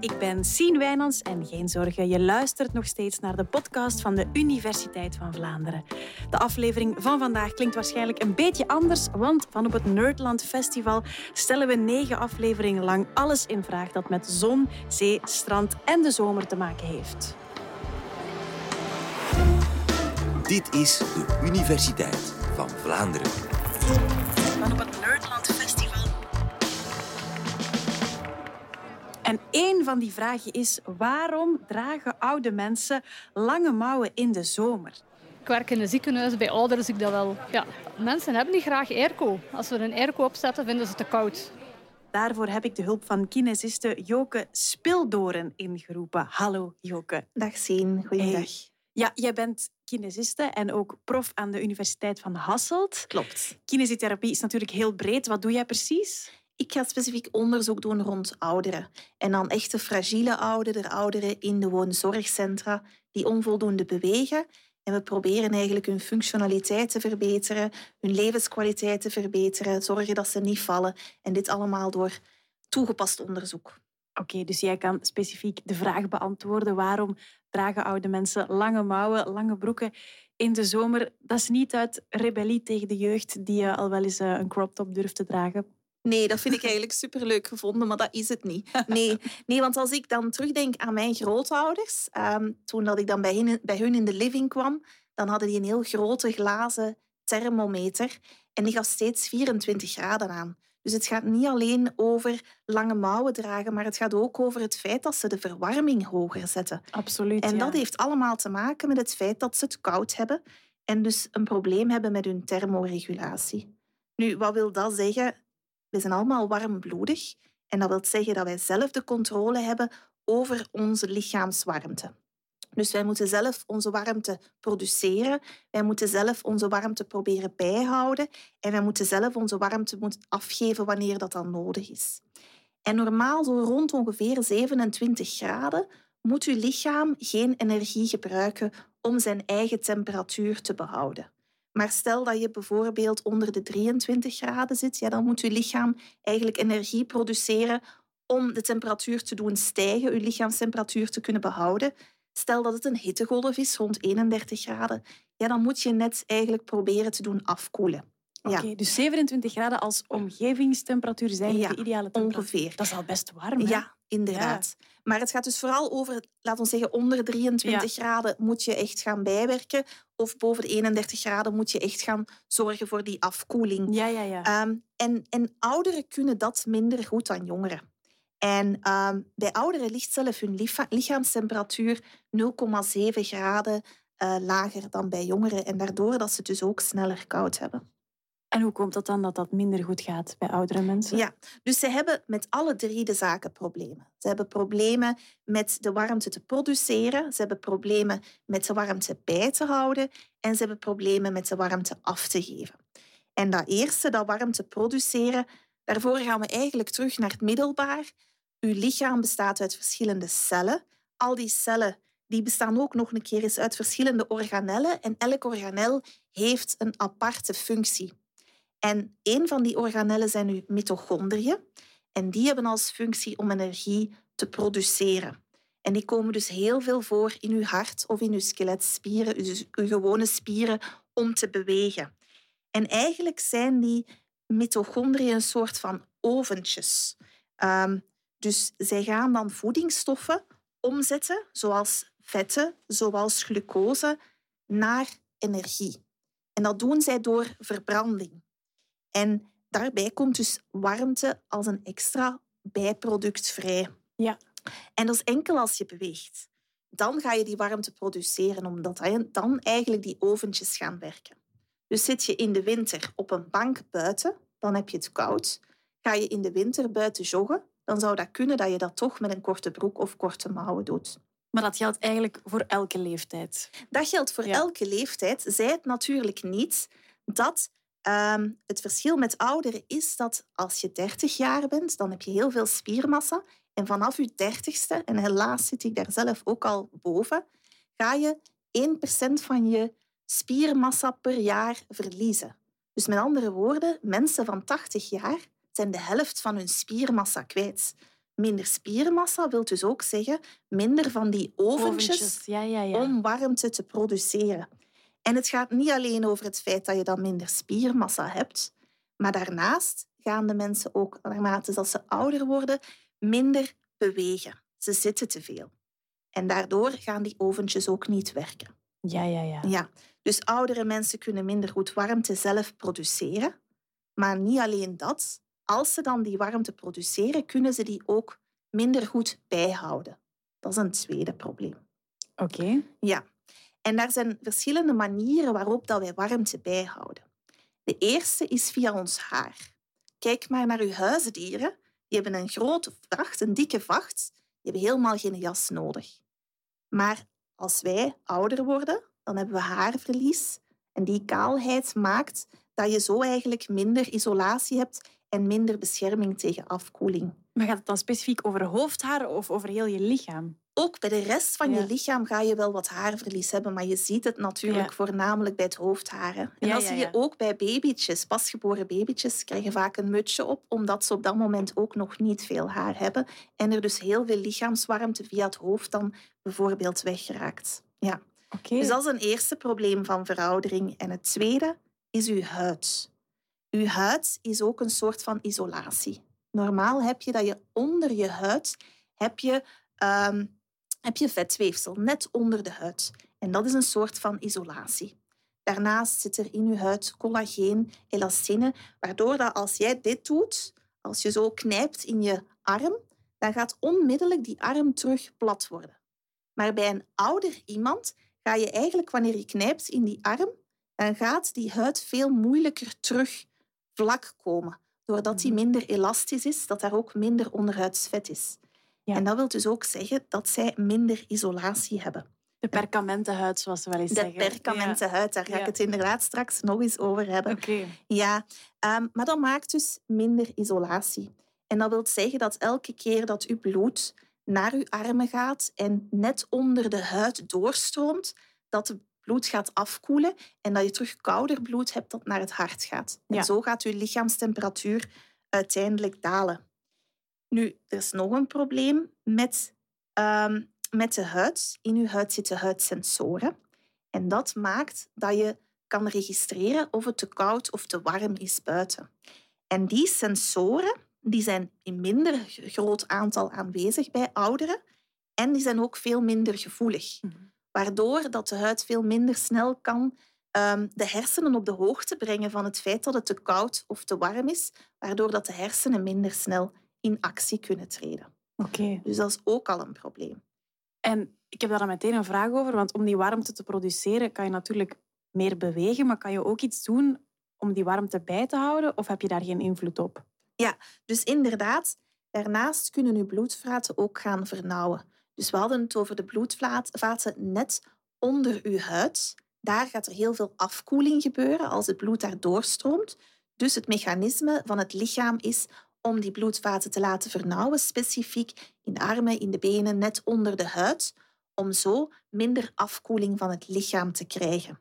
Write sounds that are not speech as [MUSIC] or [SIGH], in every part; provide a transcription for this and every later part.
Ik ben Sien Wijnands en geen zorgen, je luistert nog steeds naar de podcast van de Universiteit van Vlaanderen. De aflevering van vandaag klinkt waarschijnlijk een beetje anders, want van op het Nerdland Festival stellen we negen afleveringen lang alles in vraag dat met zon, zee, strand en de zomer te maken heeft. Dit is de Universiteit van Vlaanderen. Van op het Nerdland En één van die vragen is: waarom dragen oude mensen lange mouwen in de zomer? Ik werk in een ziekenhuis bij ouderen, zie ik dat wel. Ja, mensen hebben niet graag airco. Als we een airco opzetten, vinden ze het te koud. Daarvoor heb ik de hulp van kinesiste Joke Spildoren ingeroepen. Hallo Joke. Dag Sien, goeiedag. Hey. Ja, jij bent kinesiste en ook prof aan de Universiteit van Hasselt. Klopt. Kinesietherapie is natuurlijk heel breed. Wat doe jij precies? Ik ga specifiek onderzoek doen rond ouderen. En dan echte fragiele ouderen, ouderen in de woonzorgcentra die onvoldoende bewegen. En we proberen eigenlijk hun functionaliteit te verbeteren, hun levenskwaliteit te verbeteren, zorgen dat ze niet vallen. En dit allemaal door toegepast onderzoek. Oké, dus jij kan specifiek de vraag beantwoorden waarom dragen oude mensen lange mouwen, lange broeken in de zomer. Dat is niet uit rebellie tegen de jeugd die al wel eens eh, een crop top durft te dragen. Nee, dat vind ik eigenlijk superleuk gevonden, maar dat is het niet. Nee, nee want als ik dan terugdenk aan mijn grootouders, um, toen dat ik dan bij hun, bij hun in de living kwam, dan hadden die een heel grote glazen thermometer en die gaf steeds 24 graden aan. Dus het gaat niet alleen over lange mouwen dragen, maar het gaat ook over het feit dat ze de verwarming hoger zetten. Absoluut. En ja. dat heeft allemaal te maken met het feit dat ze het koud hebben en dus een probleem hebben met hun thermoregulatie. Nu, wat wil dat zeggen? We zijn allemaal warmbloedig en dat wil zeggen dat wij zelf de controle hebben over onze lichaamswarmte. Dus wij moeten zelf onze warmte produceren. Wij moeten zelf onze warmte proberen bijhouden. En wij moeten zelf onze warmte moeten afgeven wanneer dat dan nodig is. En normaal, zo rond ongeveer 27 graden, moet uw lichaam geen energie gebruiken om zijn eigen temperatuur te behouden. Maar stel dat je bijvoorbeeld onder de 23 graden zit, ja, dan moet uw lichaam eigenlijk energie produceren om de temperatuur te doen stijgen, uw lichaamstemperatuur te kunnen behouden. Stel dat het een hittegolf is rond 31 graden, ja, dan moet je net eigenlijk proberen te doen afkoelen. Oké, Ja, dus 27 graden als omgevingstemperatuur zijn Ja, de ideale temperatuur. ongeveer. Dat is al best warm, hè? Ja, inderdaad. Maar het gaat dus vooral over, laten we zeggen, onder 23 graden moet je echt gaan bijwerken. Of boven de 31 graden moet je echt gaan zorgen voor die afkoeling. Ja, ja, ja. Ehm, en, en ouderen kunnen dat minder goed dan jongeren. En ehm, bij ouderen ligt zelf hun licha- lichaamstemperatuur 0,7 graden eh, lager dan bij jongeren. En daardoor dat ze dus ook sneller koud hebben. En hoe komt dat dan dat dat minder goed gaat bij oudere mensen? Ja, dus ze hebben met alle drie de zaken problemen. Ze hebben problemen met de warmte te produceren, ze hebben problemen met de warmte bij te houden en ze hebben problemen met de warmte af te geven. En dat eerste, dat warmte produceren, daarvoor gaan we eigenlijk terug naar het middelbaar. Uw lichaam bestaat uit verschillende cellen. Al die cellen die bestaan ook nog een keer eens uit verschillende organellen en elk organel heeft een aparte functie. En een van die organellen zijn uw mitochondriën. En die hebben als functie om energie te produceren. En die komen dus heel veel voor in uw hart of in uw skeletspieren, uw gewone spieren, om te bewegen. En eigenlijk zijn die mitochondriën een soort van oventjes. Ehm, dus zij gaan dan voedingsstoffen omzetten, zoals vetten, zoals glucose, naar energie. En dat doen zij door verbranding. En daarbij komt dus warmte als een extra bijproduct vrij. Ja. En dat is enkel als je beweegt. Dan ga je die warmte produceren, omdat dan eigenlijk die oventjes gaan werken. Dus zit je in de winter op een bank buiten, dan heb je het koud. Ga je in de winter buiten joggen, dan zou dat kunnen dat je dat toch met een korte broek of korte mouwen doet. Maar dat geldt eigenlijk voor elke leeftijd. Dat geldt voor Ja. elke leeftijd. Zij het natuurlijk niet dat ehm, het verschil met ouderen is dat als je 30 jaar bent, dan heb je heel veel spiermassa. En vanaf je 30ste, en helaas zit ik daar zelf ook al boven, ga je 1% van je spiermassa per jaar verliezen. Dus met andere woorden, mensen van 80 jaar zijn de helft van hun spiermassa kwijt. minder spiermassa wil dus ook zeggen minder van die oventjes, Oventjes, Ja, ja, ja. om warmte te produceren. En het gaat niet alleen over het feit dat je dan minder spiermassa hebt, maar daarnaast gaan de mensen ook, naarmate dat ze ouder worden, minder bewegen. Ze zitten te veel. En daardoor gaan die oventjes ook niet werken. Ja, ja, ja. Ja, dus oudere mensen kunnen minder goed warmte zelf produceren. Maar niet alleen dat. Als ze dan die warmte produceren, kunnen ze die ook minder goed bijhouden. Dat is een tweede probleem. Oké. Ja, en daar zijn verschillende manieren waarop dat wij warmte bijhouden. De eerste is via ons haar. Kijk maar naar uw huisdieren. Die hebben een grote vacht, een dikke vacht. Die hebben helemaal geen jas nodig. Maar als wij ouder worden, dan hebben we haarverlies. En die kaalheid maakt dat je zo eigenlijk minder isolatie hebt en minder bescherming tegen afkoeling. Maar gaat het dan specifiek over hoofdhaar of over heel je lichaam? Ook bij de rest van Ja. je lichaam ga je wel wat haarverlies hebben, maar je ziet het natuurlijk Ja. voornamelijk bij het hoofdharen. En dat zie je ook bij babytjes. Pasgeboren babytjes krijgen vaak een mutsje op, omdat ze op dat moment ook nog niet veel haar hebben. En er dus heel veel lichaamswarmte via het hoofd dan bijvoorbeeld weggeraakt. Ja. Oké. Dus dat is een eerste probleem van veroudering. En het tweede is uw huid. Uw huid is ook een soort van isolatie. Normaal heb je dat je onder je huid heb je, ehm, heb je vetweefsel, net onder de huid. En dat is een soort van isolatie. Daarnaast zit er in je huid collageen, elastine, waardoor dat als jij dit doet, als je zo knijpt in je arm, dan gaat onmiddellijk die arm terug plat worden. Maar bij een ouder iemand ga je eigenlijk, wanneer je knijpt in die arm, dan gaat die huid veel moeilijker terug vlak komen. Doordat die Mhm. minder elastisch is, dat daar ook minder onderhuidsvet is. Ja. En dat wil dus ook zeggen dat zij minder isolatie hebben. De perkamentenhuid, zoals ze wel eens De zeggen. perkamentenhuid, daar ga ik het inderdaad straks nog eens over hebben. Oké. Ja, ehm, maar dat maakt dus minder isolatie. En dat wil zeggen dat elke keer dat uw bloed naar uw armen gaat en net onder de huid doorstroomt, dat het bloed gaat afkoelen en dat je terug kouder bloed hebt dat naar het hart gaat. En Ja. zo gaat uw lichaamstemperatuur uiteindelijk dalen. Nu, er is nog een probleem met, ehm, met de huid. In uw huid zitten huidsensoren. En dat maakt dat je kan registreren of het te koud of te warm is buiten. En die sensoren die zijn in minder groot aantal aanwezig bij ouderen en die zijn ook veel minder gevoelig. Mhm. Waardoor dat de huid veel minder snel kan ehm, de hersenen op de hoogte brengen van het feit dat het te koud of te warm is, waardoor dat de hersenen minder snel in actie kunnen treden. Oké. Dus dat is ook al een probleem. En ik heb daar dan meteen een vraag over, want om die warmte te produceren kan je natuurlijk meer bewegen, maar kan je ook iets doen om die warmte bij te houden of heb je daar geen invloed op? Dus inderdaad, daarnaast kunnen uw bloedvaten ook gaan vernauwen. Dus we hadden het over de bloedvaten net onder uw huid. Daar gaat er heel veel afkoeling gebeuren als het bloed daar doorstroomt. Dus het mechanisme van het lichaam is om die bloedvaten te laten vernauwen, specifiek in de armen, in de benen, net onder de huid, om zo minder afkoeling van het lichaam te krijgen.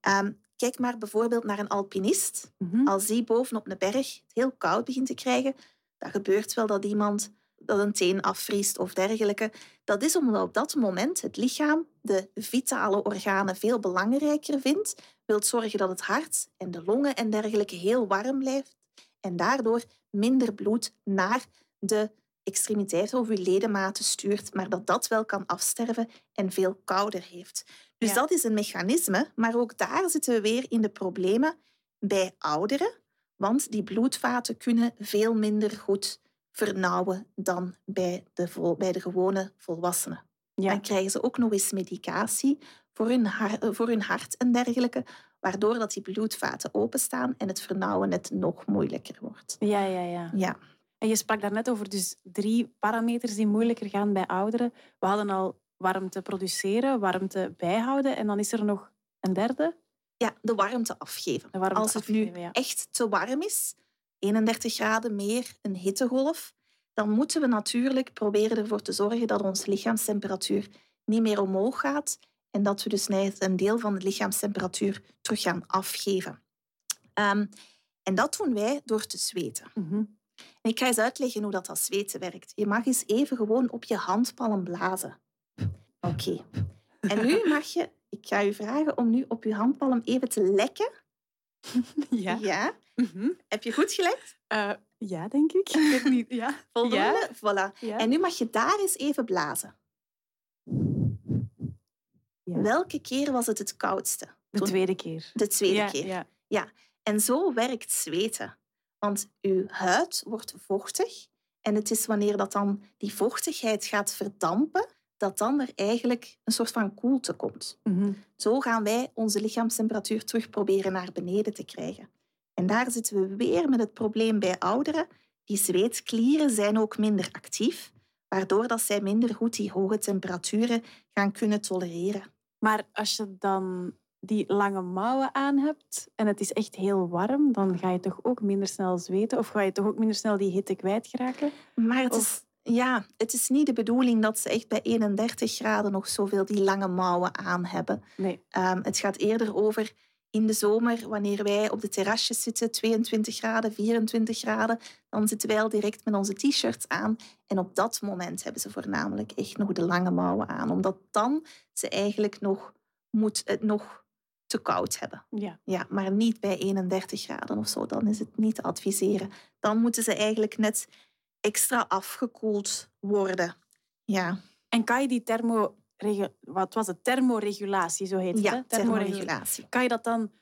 Ehm, kijk maar bijvoorbeeld naar een alpinist. Mhm. Als die bovenop een berg het heel koud begint te krijgen, dan gebeurt wel dat iemand dat een teen afvriest of dergelijke. Dat is omdat op dat moment het lichaam de vitale organen veel belangrijker vindt, wil zorgen dat het hart en de longen en dergelijke heel warm blijft en daardoor minder bloed naar de extremiteiten of uw ledematen stuurt, maar dat dat wel kan afsterven en veel kouder heeft. Dus Ja. dat is een mechanisme, maar ook daar zitten we weer in de problemen bij ouderen, want die bloedvaten kunnen veel minder goed vernauwen dan bij de, bij de gewone volwassenen. Ja. Dan krijgen ze ook nog eens medicatie voor hun, eh, voor hun hart en dergelijke, waardoor dat die bloedvaten openstaan en het vernauwen net nog moeilijker wordt. Ja, ja, ja. Ja. En je sprak daarnet over dus drie parameters die moeilijker gaan bij ouderen. We hadden al warmte produceren, warmte bijhouden en dan is er nog een derde. Ja, de warmte afgeven. De warmte Als het nu ja. echt te warm is, 31 graden meer, een hittegolf, dan moeten we natuurlijk proberen ervoor te zorgen dat onze lichaamstemperatuur niet meer omhoog gaat en dat we dus een deel van de lichaamstemperatuur terug gaan afgeven. Ehm, en dat doen wij door te zweten. Mhm. En ik ga eens uitleggen hoe dat, dat zweten werkt. Je mag eens even gewoon op je handpalm blazen. Oké. En nu mag je... Ik ga je vragen om nu op je handpalm even te lekken. [LAUGHS] Ja. Ja. Mhm. Heb je goed gelekt? Eh, ja, denk ik. ik weet niet. Ja. [LAUGHS] Voldoende? Ja. Voilà. Ja. En nu mag je daar eens even blazen. Ja. Welke keer was het het koudste? De tweede keer. De tweede ja, keer. Ja. En zo werkt zweten. Want uw huid wordt vochtig. En het is wanneer dat dan die vochtigheid gaat verdampen, dat dan er eigenlijk een soort van koelte komt. Mhm. Zo gaan wij onze lichaamstemperatuur terug proberen naar beneden te krijgen. En daar zitten we weer met het probleem bij ouderen. Die zweetklieren zijn ook minder actief, waardoor dat zij minder goed die hoge temperaturen gaan kunnen tolereren. Maar als je dan die lange mouwen aan hebt en het is echt heel warm, dan ga je toch ook minder snel zweten? Of ga je toch ook minder snel die hitte kwijtraken? Maar het Of- is, ja, het is niet de bedoeling dat ze echt bij 31 graden nog zoveel die lange mouwen aan hebben. Nee. Ehm, het gaat eerder over in de zomer, wanneer wij op de terrasjes zitten, 22 graden, 24 graden, dan zitten wij al direct met onze t-shirts aan. En op dat moment hebben ze voornamelijk echt nog de lange mouwen aan, omdat dan ze eigenlijk nog, moet het nog te koud hebben. Ja. Ja, maar niet bij 31 graden of zo. Dan is het niet te adviseren. Dan moeten ze eigenlijk net extra afgekoeld worden. Ja, En kan je die thermo... Wat was het? Thermoregulatie, zo heet het. ja hè? thermoregulatie. Kan je dat dan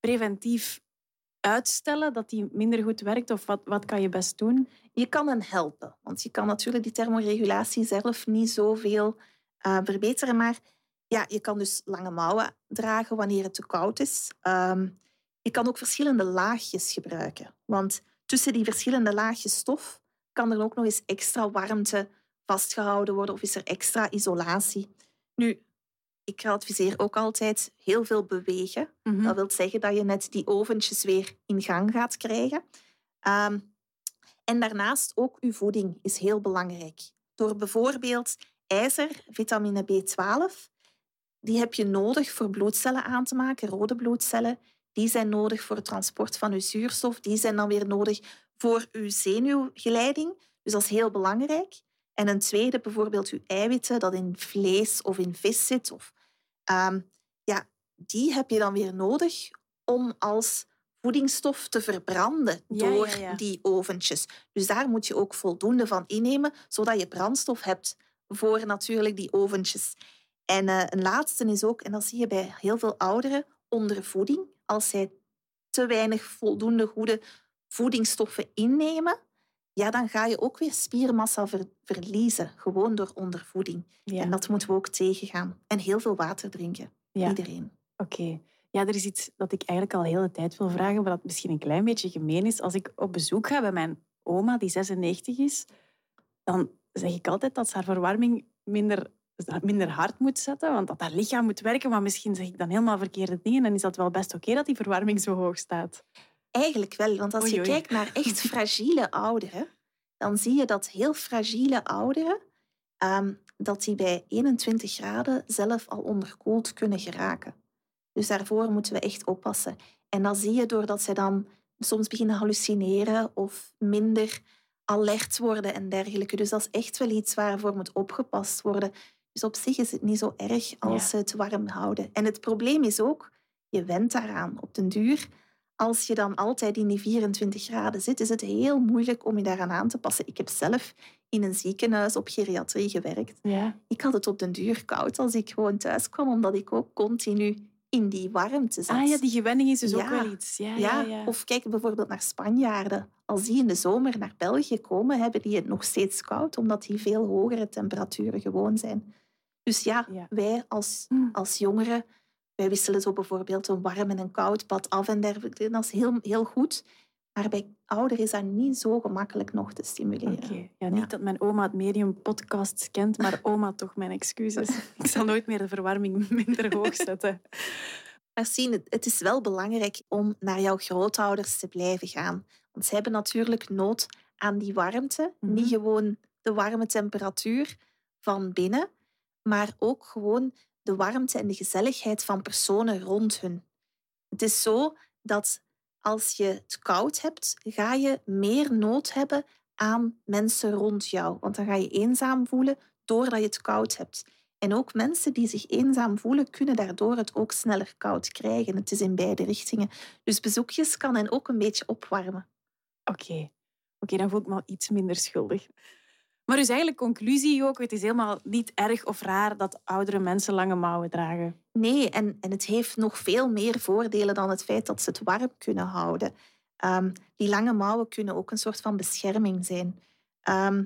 preventief uitstellen, dat die minder goed werkt? Of wat, wat kan je best doen? Je kan hen helpen, want je kan natuurlijk die thermoregulatie zelf niet zoveel eh verbeteren. Maar ja, je kan dus lange mouwen dragen wanneer het te koud is. Ehm, je kan ook verschillende laagjes gebruiken. Want tussen die verschillende laagjes stof kan er ook nog eens extra warmte vastgehouden worden of is er extra isolatie. Nu, ik adviseer ook altijd heel veel bewegen. Mhm. Dat wil zeggen dat je net die oventjes weer in gang gaat krijgen. Ehm, en daarnaast ook uw voeding is heel belangrijk. Door bijvoorbeeld ijzer, vitamine B12, die heb je nodig voor bloedcellen aan te maken, rode bloedcellen. Die zijn nodig voor het transport van uw zuurstof. Die zijn dan weer nodig voor uw zenuwgeleiding. Dus dat is heel belangrijk. En een tweede, bijvoorbeeld uw eiwitten, dat in vlees of in vis zit. Of, ehm, ja, die heb je dan weer nodig om als voedingsstof te verbranden door ja, ja. die oventjes. Dus daar moet je ook voldoende van innemen, zodat je brandstof hebt voor natuurlijk die oventjes. En eh, een laatste is ook, en dat zie je bij heel veel ouderen, ondervoeding. Als zij te weinig voldoende goede voedingsstoffen innemen, ja, dan ga je ook weer spiermassa ver- verliezen, gewoon door ondervoeding. Ja. En dat moeten we ook tegengaan. En heel veel water drinken, Ja. iedereen. Oké. Ja, er is iets dat ik eigenlijk al heel de tijd wil vragen, maar dat misschien een klein beetje gemeen is. Als ik op bezoek ga bij mijn oma, die 96 is, dan zeg ik altijd dat ze haar verwarming minder, minder hard moet zetten, want dat haar lichaam moet werken. Maar misschien zeg ik dan helemaal verkeerde dingen en is dat wel best oké dat die verwarming zo hoog staat. Eigenlijk wel, want als Oei, je kijkt naar echt [LAUGHS] fragiele ouderen, dan zie je dat heel fragiele ouderen, ehm, dat die bij 21 graden zelf al onderkoeld kunnen geraken. Dus daarvoor moeten we echt oppassen. En dat zie je doordat zij dan soms beginnen hallucineren of minder alert worden en dergelijke. Dus dat is echt wel iets waarvoor moet opgepast worden. Dus op zich is het niet zo erg als Ja. ze het warm houden. En het probleem is ook, je went daaraan op den duur. Als je dan altijd in die 24 graden zit, is het heel moeilijk om je daaraan aan te passen. Ik heb zelf in een ziekenhuis op geriatrie gewerkt. Ja. Ik had het op den duur koud als ik gewoon thuis kwam, omdat ik ook continu in die warmte zat. Ah ja, die gewenning is dus ook wel iets. Ja, ja, Ja, ja. Of kijk bijvoorbeeld naar Spanjaarden. Als die in de zomer naar België komen, hebben die het nog steeds koud, omdat die veel hogere temperaturen gewoon zijn. Dus ja, Ja. wij als, Mm. als jongeren, wij wisselen zo bijvoorbeeld een warm en een koud bad af en dergelijke. Dat is heel, heel goed. Maar bij ouderen is dat niet zo gemakkelijk nog te stimuleren. Ja, niet Ja. dat mijn oma het medium podcast kent, maar [LAUGHS] oma toch mijn excuses. Ik zal nooit meer de verwarming [LAUGHS] minder hoog zetten. Het- het is wel belangrijk om naar jouw grootouders te blijven gaan. Want ze hebben natuurlijk nood aan die warmte. Mhm. Niet gewoon de warme temperatuur van binnen, maar ook gewoon de warmte en de gezelligheid van personen rond hun. Het is zo dat als je het koud hebt, ga je meer nood hebben aan mensen rond jou. Want dan ga je eenzaam voelen doordat je het koud hebt. En ook mensen die zich eenzaam voelen, kunnen daardoor het ook sneller koud krijgen. Het is in beide richtingen. Dus bezoekjes kan hen ook een beetje opwarmen. Oké, oké, dan voel ik me al iets minder schuldig. Maar dus eigenlijk conclusie ook, het is helemaal niet erg of raar dat oudere mensen lange mouwen dragen. Nee, en, en het heeft nog veel meer voordelen dan het feit dat ze het warm kunnen houden. Ehm, die lange mouwen kunnen ook een soort van bescherming zijn. Ehm,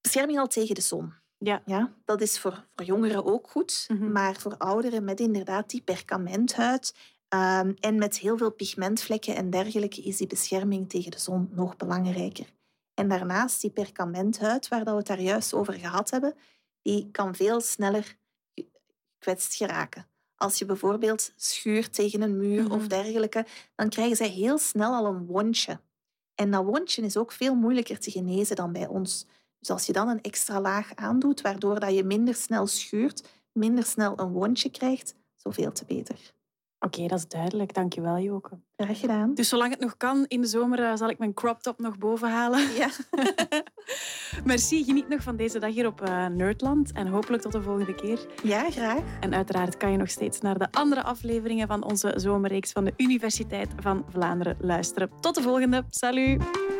bescherming al tegen de zon. Ja. Ja, dat is voor, voor jongeren ook goed, Mhm. maar voor ouderen met inderdaad die perkamenthuid ehm, en met heel veel pigmentvlekken en dergelijke is die bescherming tegen de zon nog belangrijker. En daarnaast die perkamenthuid, waar dat we het daar juist over gehad hebben, die kan veel sneller gekwetst geraken. Als je bijvoorbeeld schuurt tegen een muur of Mhm. dergelijke, dan krijgen zij heel snel al een wondje. En dat wondje is ook veel moeilijker te genezen dan bij ons. Dus als je dan een extra laag aandoet, waardoor dat je minder snel schuurt, minder snel een wondje krijgt, zoveel te beter. Oké, dat is duidelijk. Dankjewel, Joke. Graag gedaan. Dus zolang het nog kan, in de zomer eh, zal ik mijn crop top nog boven halen. Ja. [LAUGHS] Merci, geniet nog van deze dag hier op eh, Nerdland. En hopelijk tot de volgende keer. ja, graag. En uiteraard kan je nog steeds naar de andere afleveringen van onze zomerreeks van de Universiteit van Vlaanderen luisteren. Tot de volgende. Salut!